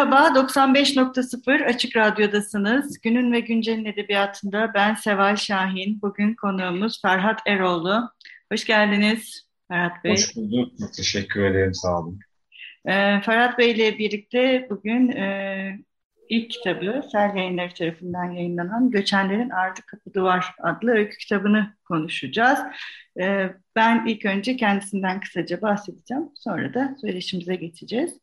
Merhaba, 95.0 Açık Radyo'dasınız. Günün ve Güncel'in edebiyatında ben Seval Şahin. Bugün konuğumuz Ferhat Eroğlu. Hoş geldiniz Ferhat Bey. Hoş bulduk. Teşekkür ederim, sağ olun. Ee, Ferhat Bey ile birlikte bugün e, ilk kitabı Sel Yayınları tarafından yayınlanan Göçenlerin Ardı Kapı Duvar adlı öykü kitabını konuşacağız. Ee, ben ilk önce kendisinden kısaca bahsedeceğim. Sonra da söyleşimize geçeceğiz.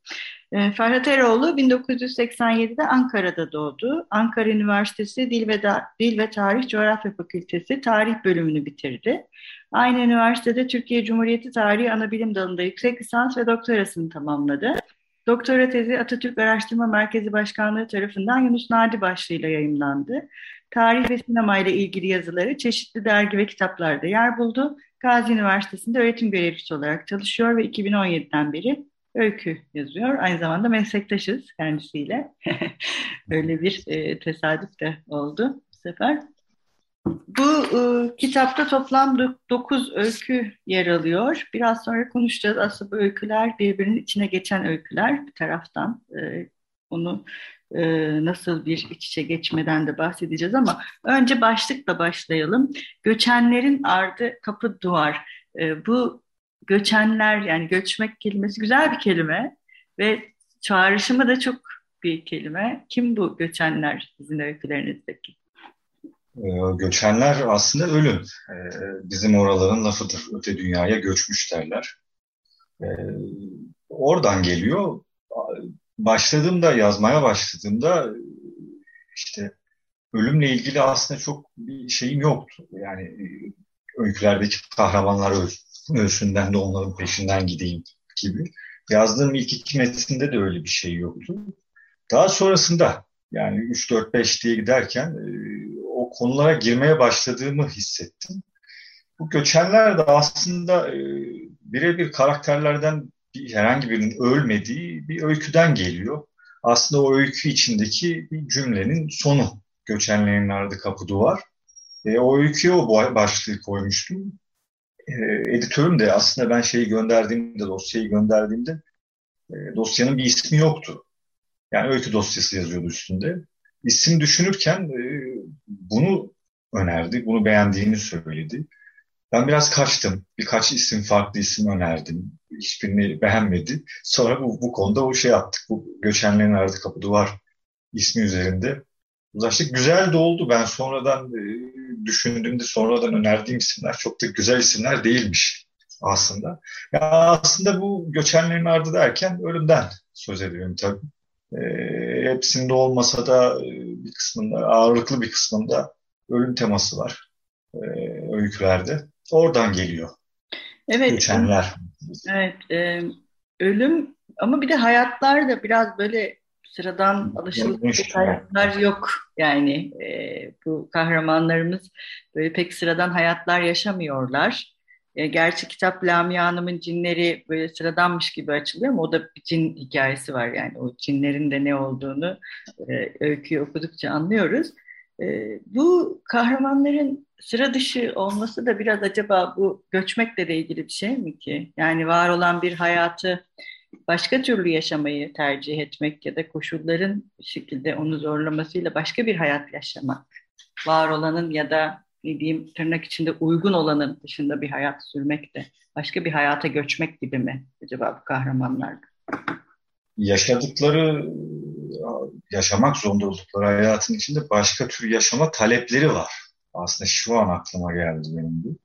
Ee, Ferhat Eroğlu 1987'de Ankara'da doğdu. Ankara Üniversitesi Dil ve, da Dil ve Tarih Coğrafya Fakültesi Tarih bölümünü bitirdi. Aynı üniversitede Türkiye Cumhuriyeti Tarihi Anabilim Dalı'nda yüksek lisans ve doktorasını tamamladı. Doktora tezi Atatürk Araştırma Merkezi Başkanlığı tarafından Yunus Nadi başlığıyla yayımlandı. Tarih ve sinema ile ilgili yazıları çeşitli dergi ve kitaplarda yer buldu. Gazi Üniversitesi'nde öğretim görevlisi olarak çalışıyor ve 2017'den beri öykü yazıyor. Aynı zamanda meslektaşız kendisiyle. Öyle bir e, tesadüf de oldu bu sefer. Bu e, kitapta toplam 9 öykü yer alıyor. Biraz sonra konuşacağız. Aslında bu öyküler birbirinin içine geçen öyküler bir taraftan. E, onu e, nasıl bir iç içe geçmeden de bahsedeceğiz ama önce başlıkla başlayalım. Göçenlerin ardı kapı duvar. E, bu göçenler yani göçmek kelimesi güzel bir kelime ve çağrışımı da çok bir kelime. Kim bu göçenler sizin öykülerinizdeki? Ee, göçenler aslında ölüm. Ee, bizim oraların lafıdır. Öte dünyaya göçmüş derler. Ee, oradan geliyor. Başladığımda, yazmaya başladığımda işte ölümle ilgili aslında çok bir şeyim yoktu. Yani e, öykülerdeki kahramanlar ölsünden de onların peşinden gideyim gibi. Yazdığım ilk iki metinde de öyle bir şey yoktu. Daha sonrasında yani 3-4-5 diye giderken e, konulara girmeye başladığımı hissettim. Bu göçenler de aslında e, birebir karakterlerden bir, herhangi birinin ölmediği bir öyküden geliyor. Aslında o öykü içindeki bir cümlenin sonu. Göçenlerin ardı kapı duvar. E, o öyküye o başlığı koymuştum. E, editörüm de aslında ben şeyi gönderdiğimde, dosyayı gönderdiğimde e, dosyanın bir ismi yoktu. Yani öykü dosyası yazıyordu üstünde. İsim düşünürken e, bunu önerdi, bunu beğendiğini söyledi. Ben biraz kaçtım. Birkaç isim, farklı isim önerdim. Hiçbirini beğenmedi. Sonra bu, bu konuda o şey yaptık. Bu göçenlerin ardı kapı duvar ismi üzerinde uzlaştık. Güzel de oldu. Ben sonradan e, düşündüğümde sonradan önerdiğim isimler çok da güzel isimler değilmiş aslında. Ya aslında bu göçenlerin ardı derken ölümden söz ediyorum tabii. E, hepsinde olmasa da e, bir kısmında, ağırlıklı bir kısmında ölüm teması var e, öykülerde. Oradan geliyor. Evet. Göçenler. Evet. E, ölüm ama bir de hayatlar da biraz böyle sıradan alışılmış hayatlar yok. Yani e, bu kahramanlarımız böyle pek sıradan hayatlar yaşamıyorlar. E, gerçi kitap Lamia Hanım'ın cinleri böyle sıradanmış gibi açılıyor ama o da bir cin hikayesi var yani o cinlerin de ne olduğunu e, öyküyü okudukça anlıyoruz. E, bu kahramanların sıra dışı olması da biraz acaba bu göçmekle de ilgili bir şey mi ki? Yani var olan bir hayatı başka türlü yaşamayı tercih etmek ya da koşulların şekilde onu zorlamasıyla başka bir hayat yaşamak. Var olanın ya da ne diyeyim tırnak içinde uygun olanın dışında bir hayat sürmek de başka bir hayata göçmek gibi mi acaba bu kahramanlar? Yaşadıkları, yaşamak zorunda oldukları hayatın içinde başka tür yaşama talepleri var. Aslında şu an aklıma geldi benim bu.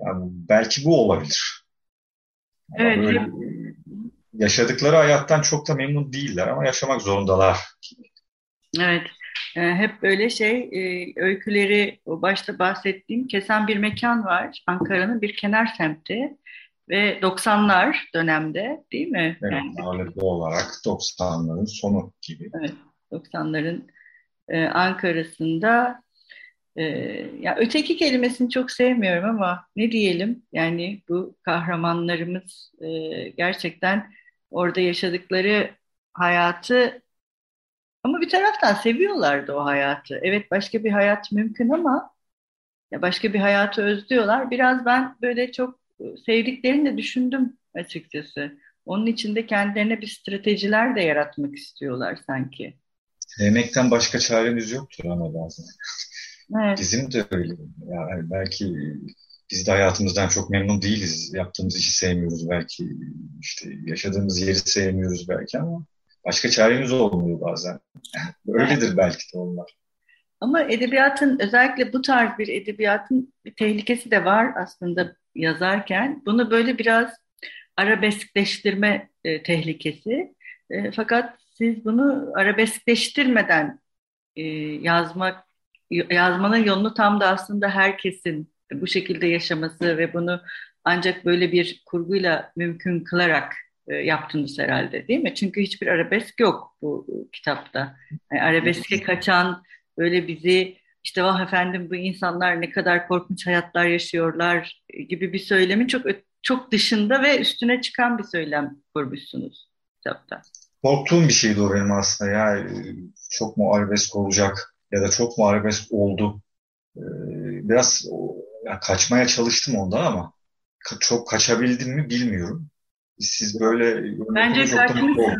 Yani belki bu olabilir. Yani evet. Böyle, yaşadıkları hayattan çok da memnun değiller ama yaşamak zorundalar. Evet. E, hep böyle şey e, öyküleri başta bahsettiğim kesen bir mekan var. Ankara'nın bir kenar semti ve 90'lar dönemde değil mi? Evet, yani, ağırlıklı olarak 90'ların sonu gibi. Evet, 90'ların e, Ankara'sında e, ya öteki kelimesini çok sevmiyorum ama ne diyelim yani bu kahramanlarımız e, gerçekten orada yaşadıkları hayatı ama bir taraftan seviyorlardı o hayatı. Evet başka bir hayat mümkün ama ya başka bir hayatı özlüyorlar. Biraz ben böyle çok sevdiklerini de düşündüm açıkçası. Onun içinde kendilerine bir stratejiler de yaratmak istiyorlar sanki. Sevmekten başka çaremiz yoktur ama bazen. Evet. Bizim de öyle. Yani belki biz de hayatımızdan çok memnun değiliz. Yaptığımız işi sevmiyoruz belki. işte yaşadığımız yeri sevmiyoruz belki ama başka çaremiz olmuyor bazen. Öyledir belki de onlar. Ama edebiyatın özellikle bu tarz bir edebiyatın bir tehlikesi de var aslında yazarken. Bunu böyle biraz arabeskleştirme e, tehlikesi. E, fakat siz bunu arabeskleştirmeden e, yazmak yazmanın yolunu tam da aslında herkesin bu şekilde yaşaması ve bunu ancak böyle bir kurguyla mümkün kılarak yaptınız herhalde değil mi? Çünkü hiçbir arabesk yok bu e, kitapta. Yani arabeske kaçan böyle bizi işte vah efendim bu insanlar ne kadar korkunç hayatlar yaşıyorlar gibi bir söylemin çok çok dışında ve üstüne çıkan bir söylem kurmuşsunuz kitapta. Korktuğum bir şeydi o benim aslında ya çok mu arabesk olacak ya da çok mu arabesk oldu. Biraz ya kaçmaya çalıştım ondan ama çok kaçabildim mi bilmiyorum. Siz böyle bence kaçmışsınız.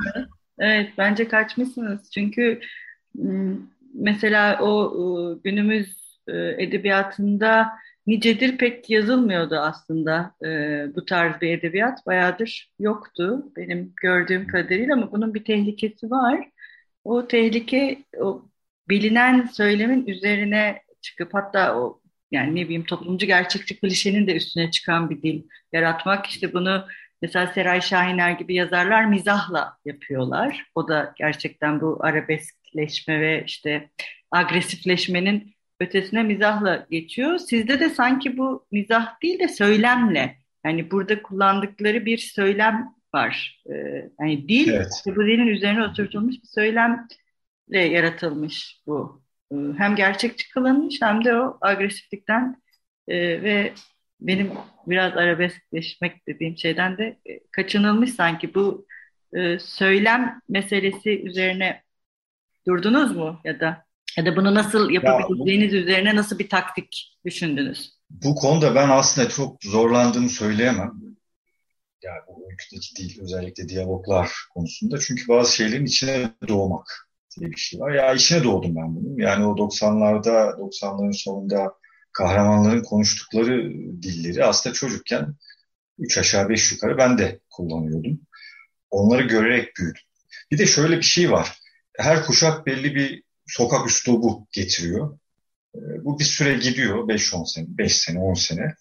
Evet bence kaçmışsınız. Çünkü mesela o günümüz e, edebiyatında nicedir pek yazılmıyordu aslında bu tarz bir edebiyat. Bayağıdır yoktu benim gördüğüm kadarıyla ama bunun bir tehlikesi var. O tehlike o bilinen söylemin üzerine çıkıp hatta o yani ne bileyim toplumcu gerçekçi klişenin de üstüne çıkan bir dil yaratmak. işte bunu mesela Seray Şahiner gibi yazarlar mizahla yapıyorlar. O da gerçekten bu arabeskleşme ve işte agresifleşmenin ötesine mizahla geçiyor. Sizde de sanki bu mizah değil de söylemle yani burada kullandıkları bir söylem var. Ee, yani dil evet. bu dilin üzerine oturtulmuş bir söylemle yaratılmış bu. Ee, hem gerçekçi kılınmış hem de o agresiflikten e, ve benim biraz arabeskleşmek dediğim şeyden de e, kaçınılmış sanki bu e, söylem meselesi üzerine durdunuz mu ya da ya da bunu nasıl yapabileceğiniz ya, üzerine nasıl bir taktik düşündünüz? Bu konuda ben aslında çok zorlandığımı söyleyemem. Yani bu öyküdeki değil, özellikle diyaloglar konusunda. Çünkü bazı şeylerin içine doğmak diye bir şey var. Ya içine doğdum ben bunun. Yani o 90'larda, 90'ların sonunda kahramanların konuştukları dilleri aslında çocukken üç aşağı beş yukarı ben de kullanıyordum. Onları görerek büyüdüm. Bir de şöyle bir şey var. Her kuşak belli bir sokak üslubu getiriyor. Ee, bu bir süre gidiyor. 5-10 sene, 5 sene, 10 sene.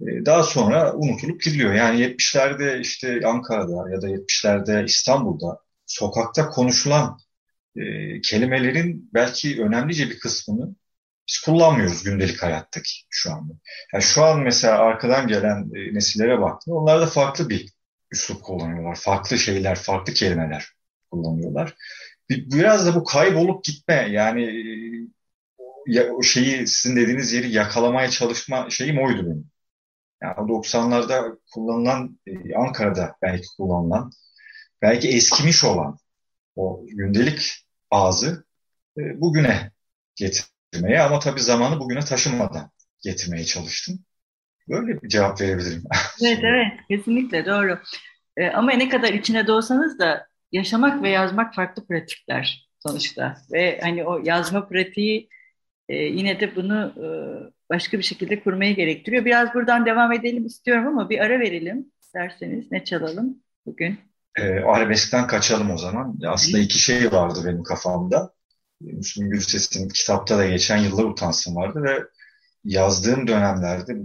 Ee, daha sonra unutulup gidiyor. Yani 70'lerde işte Ankara'da ya da 70'lerde İstanbul'da sokakta konuşulan e, kelimelerin belki önemlice bir kısmını biz kullanmıyoruz gündelik hayattaki şu anda. Yani şu an mesela arkadan gelen e, nesillere baktım. Onlar da farklı bir üslup kullanıyorlar. Farklı şeyler, farklı kelimeler kullanıyorlar biraz da bu kaybolup gitme yani ya, o şeyi sizin dediğiniz yeri yakalamaya çalışma şeyim oydu benim. Yani 90'larda kullanılan e, Ankara'da belki kullanılan belki eskimiş olan o gündelik ağzı e, bugüne getirmeye ama tabii zamanı bugüne taşımadan getirmeye çalıştım. Böyle bir cevap verebilirim. Evet evet kesinlikle doğru. E, ama ne kadar içine doğsanız da yaşamak ve yazmak farklı pratikler sonuçta. Ve hani o yazma pratiği e, yine de bunu e, başka bir şekilde kurmayı gerektiriyor. Biraz buradan devam edelim istiyorum ama bir ara verelim isterseniz. Ne çalalım bugün? E, arabeskten kaçalım o zaman. Aslında iki şey vardı benim kafamda. Müslüm Gürses'in kitapta da geçen yıllar utansın vardı ve yazdığım dönemlerde,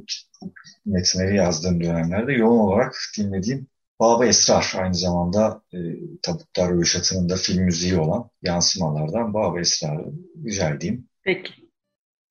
metinleri yazdığım dönemlerde yoğun olarak dinlediğim Baba Esrar aynı zamanda e, Tabutlar Röveşatı'nın da film müziği olan yansımalardan Baba Esrar'ı rica edeyim. Peki.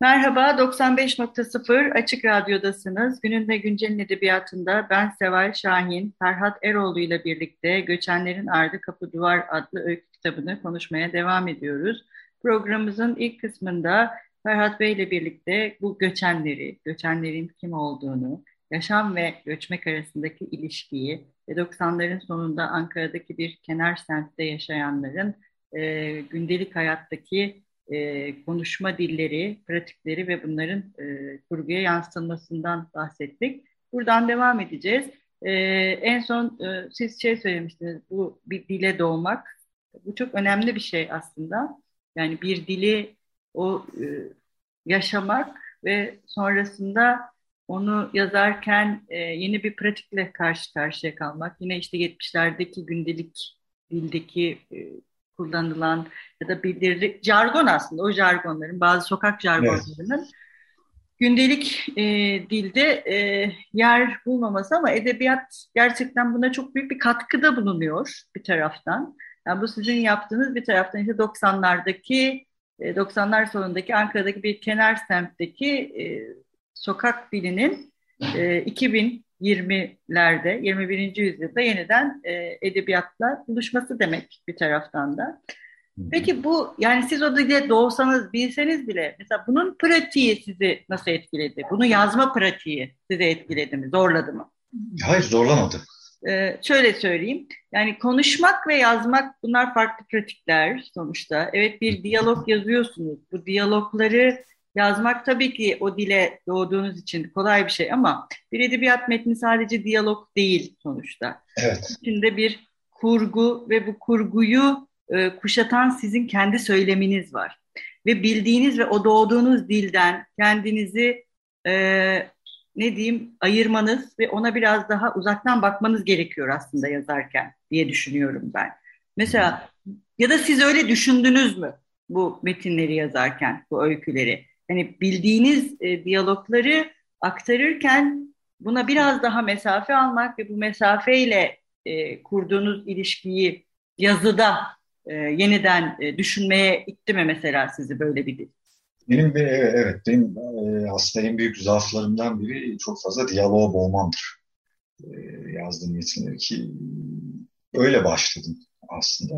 Merhaba, 95.0 Açık Radyo'dasınız. Günün ve Güncel'in edebiyatında ben Seval Şahin, Ferhat Eroğlu ile birlikte Göçenlerin Ardı Kapı Duvar adlı öykü kitabını konuşmaya devam ediyoruz. Programımızın ilk kısmında Ferhat Bey ile birlikte bu göçenleri, göçenlerin kim olduğunu, yaşam ve göçmek arasındaki ilişkiyi ve 90'ların sonunda Ankara'daki bir kenar semtte yaşayanların e, gündelik hayattaki e, konuşma dilleri, pratikleri ve bunların e, kurguya yansıtılmasından bahsettik. Buradan devam edeceğiz. E, en son e, siz şey söylemiştiniz, bu bir dile doğmak. Bu çok önemli bir şey aslında. Yani bir dili o e, yaşamak ve sonrasında onu yazarken e, yeni bir pratikle karşı karşıya kalmak. Yine işte 70'lerdeki gündelik dildeki e, kullanılan ya da bildiri jargon aslında o jargonların bazı sokak jargonlarının evet. gündelik e, dilde e, yer bulmaması ama edebiyat gerçekten buna çok büyük bir katkıda bulunuyor bir taraftan. Yani bu sizin yaptığınız bir taraftan işte 90'lardaki 90'lar sonundaki Ankara'daki bir kenar semtteki e, sokak dilinin e, 2020'lerde 21. yüzyılda yeniden e, edebiyatla buluşması demek bir taraftan da. Peki bu yani siz o dilde doğsanız bilseniz bile mesela bunun pratiği sizi nasıl etkiledi? Bunu yazma pratiği sizi etkiledi mi? Zorladı mı? Hayır zorlamadı. Ee, şöyle söyleyeyim. Yani konuşmak ve yazmak bunlar farklı pratikler sonuçta. Evet bir diyalog yazıyorsunuz. Bu diyalogları yazmak tabii ki o dile doğduğunuz için kolay bir şey ama bir edebiyat metni sadece diyalog değil sonuçta. Evet. İçinde bir kurgu ve bu kurguyu e, kuşatan sizin kendi söyleminiz var. Ve bildiğiniz ve o doğduğunuz dilden kendinizi e, ne diyeyim ayırmanız ve ona biraz daha uzaktan bakmanız gerekiyor aslında yazarken diye düşünüyorum ben. Mesela ya da siz öyle düşündünüz mü bu metinleri yazarken, bu öyküleri? Hani bildiğiniz e, diyalogları aktarırken buna biraz daha mesafe almak ve bu mesafeyle e, kurduğunuz ilişkiyi yazıda e, yeniden e, düşünmeye itti mi mesela sizi böyle bir? Benim de evet, benim e, aslında en büyük zaaflarımdan biri çok fazla diyaloğa boğmamdır. E, yazdığım metinleri ki öyle başladım aslında.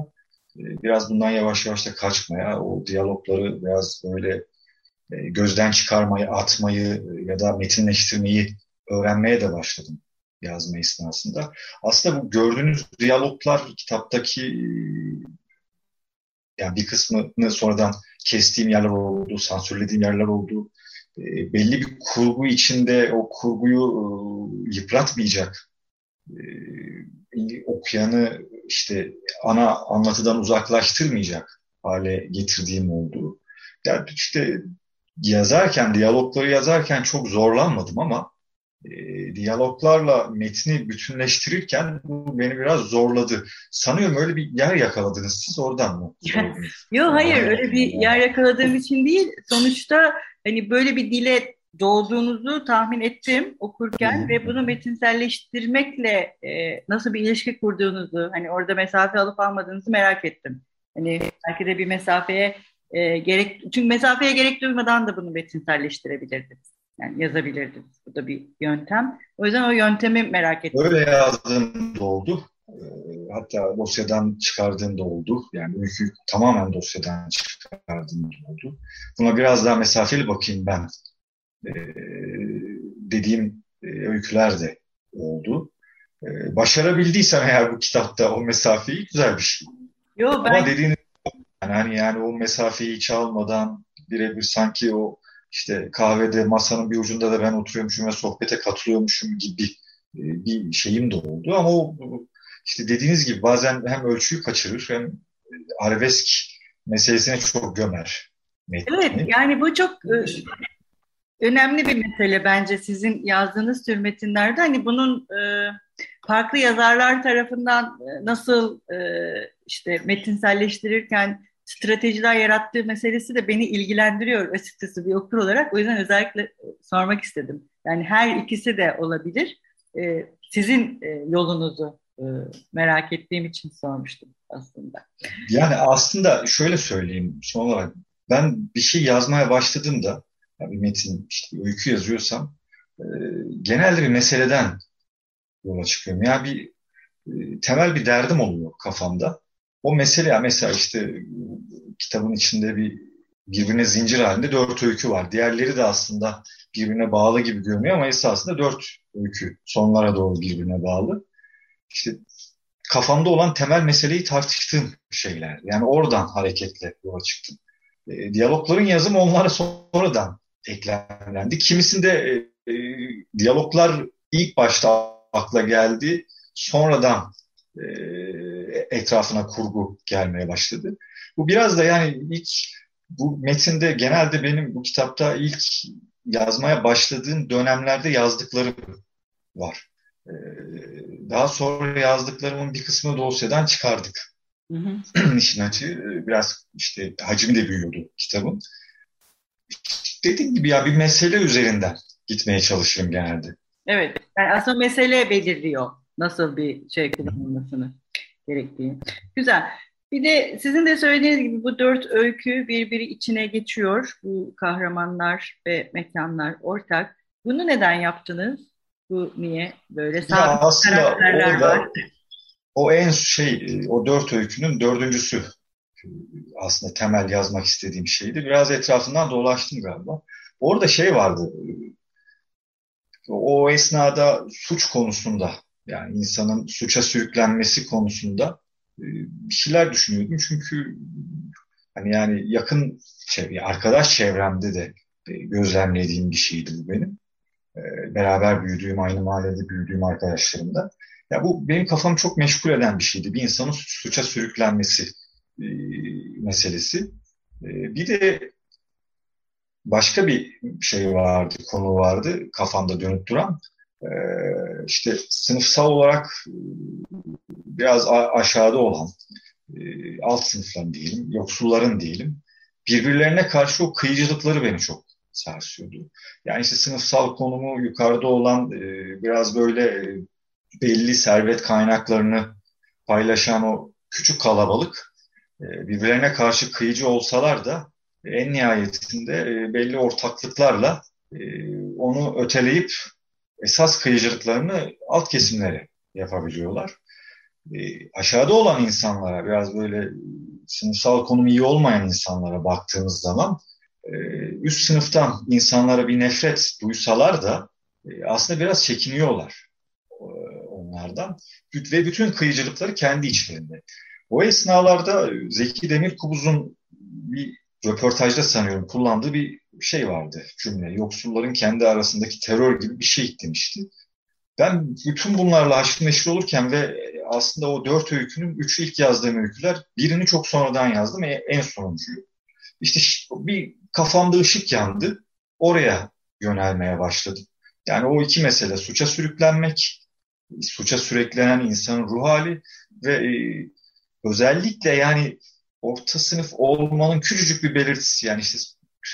E, biraz bundan yavaş yavaş da kaçmaya, o diyalogları biraz böyle e, gözden çıkarmayı, atmayı ya da metinleştirmeyi öğrenmeye de başladım yazma esnasında. Aslında bu gördüğünüz diyaloglar kitaptaki yani bir kısmını sonradan kestiğim yerler oldu, sansürlediğim yerler oldu. E, belli bir kurgu içinde o kurguyu e, yıpratmayacak e, okuyanı işte ana anlatıdan uzaklaştırmayacak hale getirdiğim oldu. Yani işte yazarken, diyalogları yazarken çok zorlanmadım ama e, diyaloglarla metni bütünleştirirken bu beni biraz zorladı. Sanıyorum öyle bir yer yakaladınız siz oradan mı? Yok hayır öyle bir yer yakaladığım için değil. Sonuçta hani böyle bir dile doğduğunuzu tahmin ettim okurken hmm. ve bunu metinselleştirmekle e, nasıl bir ilişki kurduğunuzu hani orada mesafe alıp almadığınızı merak ettim. Hani belki de bir mesafeye e, gerek çünkü mesafeye gerek duymadan da bunu metinselleştirebilirdiniz. Yani yazabilirdiniz. Bu da bir yöntem. O yüzden o yöntemi merak ettim. Öyle yazdığım da oldu. Ee, hatta dosyadan çıkardığım da oldu. Yani öykü tamamen dosyadan çıkardığım da oldu. Buna biraz daha mesafeli bakayım ben ee, dediğim e, öyküler de oldu. Ee, başarabildiysem eğer bu kitapta o mesafeyi güzel bir şey. Yo, ben... Ama dediğiniz yani yani o mesafeyi hiç almadan birebir sanki o işte kahvede masanın bir ucunda da ben oturuyormuşum ve sohbete katılıyormuşum gibi e, bir şeyim de oldu. Ama o işte dediğiniz gibi bazen hem ölçüyü kaçırır hem e, arabesk meselesine çok gömer. Metni. Evet yani bu çok e, önemli bir mesele bence sizin yazdığınız tür metinlerde. Hani bunun farklı yazarlar tarafından nasıl işte metinselleştirirken stratejiler yarattığı meselesi de beni ilgilendiriyor açıkçası bir okur olarak. O yüzden özellikle e, sormak istedim. Yani her ikisi de olabilir. E, sizin e, yolunuzu merak ettiğim için sormuştum aslında. Yani aslında şöyle söyleyeyim son olarak ben bir şey yazmaya başladığımda yani bir metin işte bir öykü yazıyorsam genelde bir meseleden yola çıkıyorum. Yani bir temel bir derdim oluyor kafamda. O mesele mesela işte kitabın içinde bir birbirine zincir halinde dört öykü var. Diğerleri de aslında birbirine bağlı gibi görünüyor ama esasında dört öykü sonlara doğru birbirine bağlı. İşte kafamda olan temel meseleyi tartıştığım şeyler. Yani oradan hareketle yola çıktım. E, diyalogların yazımı onlara sonradan eklemlendi. Kimisinde e, e, diyaloglar ilk başta akla geldi. Sonradan e, etrafına kurgu gelmeye başladı. Bu biraz da yani ilk bu metinde genelde benim bu kitapta ilk yazmaya başladığım dönemlerde yazdıklarım var. Ee, daha sonra yazdıklarımın bir kısmını dosyadan çıkardık. Hı hı. İşin açığı biraz işte hacim de büyüyordu kitabın. Dediğim gibi ya bir mesele üzerinden gitmeye çalışırım genelde. Evet. Yani aslında mesele belirliyor nasıl bir şey kullanılmasını gerektiği. Güzel. Bir de sizin de söylediğiniz gibi bu dört öykü birbiri içine geçiyor. Bu kahramanlar ve mekanlar ortak. Bunu neden yaptınız? Bu niye böyle sabit aslında karakterler orada, var? O en şey, o dört öykünün dördüncüsü aslında temel yazmak istediğim şeydi. Biraz etrafından dolaştım galiba. Orada şey vardı, o esnada suç konusunda yani insanın suça sürüklenmesi konusunda e, bir şeyler düşünüyordum. Çünkü hani yani yakın çevre, arkadaş çevremde de gözlemlediğim bir şeydi bu benim. E, beraber büyüdüğüm, aynı mahallede büyüdüğüm arkadaşlarımda. Ya bu benim kafamı çok meşgul eden bir şeydi. Bir insanın suça sürüklenmesi e, meselesi. Bir de başka bir şey vardı, konu vardı kafamda dönüp duran. Ee, işte sınıfsal olarak e, biraz aşağıda olan e, alt sınıfların diyelim, yoksulların diyelim birbirlerine karşı o kıyıcılıkları beni çok sarsıyordu. Yani işte sınıfsal konumu yukarıda olan e, biraz böyle belli servet kaynaklarını paylaşan o küçük kalabalık birbirlerine karşı kıyıcı olsalar da en nihayetinde belli ortaklıklarla onu öteleyip esas kıyıcılıklarını alt kesimlere yapabiliyorlar. E, aşağıda olan insanlara, biraz böyle sınıfsal konumu iyi olmayan insanlara baktığımız zaman e, üst sınıftan insanlara bir nefret duysalar da e, aslında biraz çekiniyorlar e, onlardan. Ve bütün kıyıcılıkları kendi içlerinde. O esnalarda Zeki Demirkubuz'un bir röportajda sanıyorum kullandığı bir şey vardı cümle. Yoksulların kendi arasındaki terör gibi bir şey demişti. Ben bütün bunlarla haşır neşir olurken ve aslında o dört öykünün üçü ilk yazdığım öyküler. Birini çok sonradan yazdım. En sonuncuyu. İşte bir kafamda ışık yandı. Oraya yönelmeye başladım. Yani o iki mesele suça sürüklenmek, suça sürüklenen insanın ruh hali ve e, özellikle yani orta sınıf olmanın küçücük bir belirtisi yani işte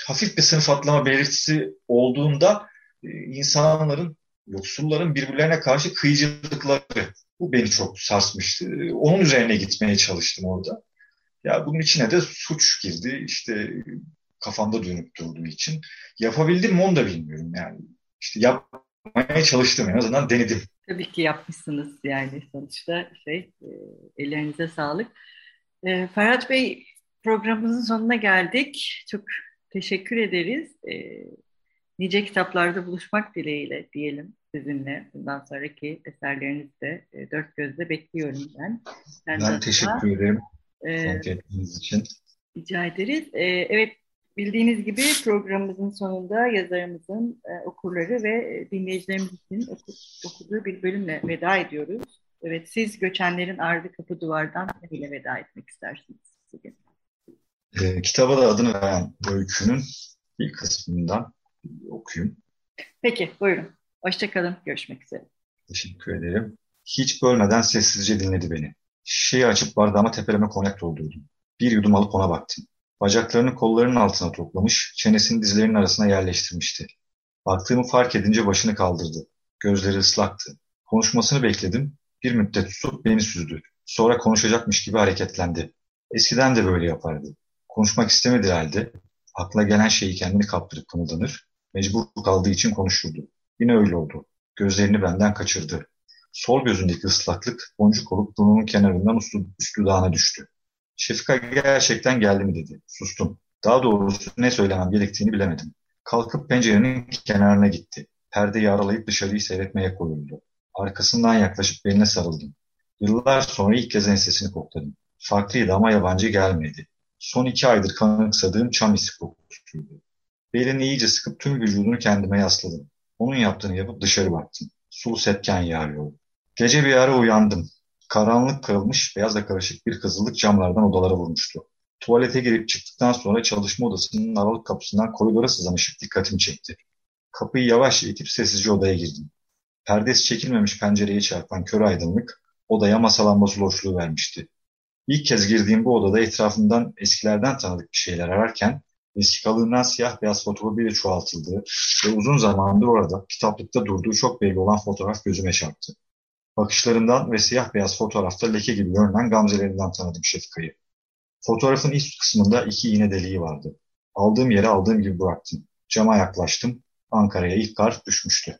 hafif bir sınıf atlama belirtisi olduğunda e, insanların, yoksulların birbirlerine karşı kıyıcılıkları bu beni çok sarsmıştı. Onun üzerine gitmeye çalıştım orada. Ya bunun içine de suç girdi. İşte kafamda dönüp durduğu için. Yapabildim mi onu da bilmiyorum yani. İşte yapmaya çalıştım en azından denedim. Tabii ki yapmışsınız yani sonuçta şey e, ellerinize sağlık. E, Ferhat Bey programımızın sonuna geldik. Çok teşekkür ederiz. E, nice kitaplarda buluşmak dileğiyle diyelim sizinle. Bundan sonraki eserlerinizi de e, dört gözle bekliyorum ben. Ben, ben teşekkür ederim. E, için. Rica ederiz. E, evet bildiğiniz gibi programımızın sonunda yazarımızın e, okurları ve dinleyicilerimiz için oku, okuduğu bir bölümle veda ediyoruz. Evet siz göçenlerin ardı kapı duvardan neyle veda etmek istersiniz bugün? E, kitaba da adını veren öykünün bir kısmından okuyayım. Peki, buyurun. Hoşçakalın, görüşmek üzere. Teşekkür ederim. Hiç bölmeden sessizce dinledi beni. Şişeyi açıp bardağıma tepeleme konyak doldurdum. Bir yudum alıp ona baktım. Bacaklarını kollarının altına toplamış, çenesini dizlerinin arasına yerleştirmişti. Baktığımı fark edince başını kaldırdı. Gözleri ıslaktı. Konuşmasını bekledim. Bir müddet susup beni süzdü. Sonra konuşacakmış gibi hareketlendi. Eskiden de böyle yapardı. Konuşmak istemediği halde akla gelen şeyi kendini kaptırıp kımıldanır, mecbur kaldığı için konuşurdu. Yine öyle oldu. Gözlerini benden kaçırdı. Sol gözündeki ıslaklık boncuk olup burnunun kenarından üstü, üstü dudağına düştü. Şefika gerçekten geldi mi dedi. Sustum. Daha doğrusu ne söylemem gerektiğini bilemedim. Kalkıp pencerenin kenarına gitti. Perdeyi aralayıp dışarıyı seyretmeye koyuldu. Arkasından yaklaşıp beline sarıldım. Yıllar sonra ilk kez ensesini kokladım. Farklıydı ama yabancı gelmedi. Son iki aydır kanıksadığım çam isi kokusuydu. Belini iyice sıkıp tüm vücudunu kendime yasladım. Onun yaptığını yapıp dışarı baktım. Sulu sepken yağıyordu. Gece bir ara uyandım. Karanlık kırılmış, beyazla karışık bir kızıllık camlardan odalara vurmuştu. Tuvalete girip çıktıktan sonra çalışma odasının aralık kapısından koridora sızan ışık dikkatimi çekti. Kapıyı yavaşça itip sessizce odaya girdim. Perdesi çekilmemiş pencereye çarpan kör aydınlık odaya masa lambası loşluğu vermişti. İlk kez girdiğim bu odada etrafından eskilerden tanıdık bir şeyler ararken vesikalığından siyah beyaz fotoğrafıyla çoğaltıldığı ve uzun zamandır orada kitaplıkta durduğu çok belli olan fotoğraf gözüme çarptı. Bakışlarından ve siyah beyaz fotoğrafta leke gibi görünen gamzelerinden tanıdım Şefika'yı. Fotoğrafın üst kısmında iki iğne deliği vardı. Aldığım yere aldığım gibi bıraktım. Cama yaklaştım. Ankara'ya ilk kar düşmüştü.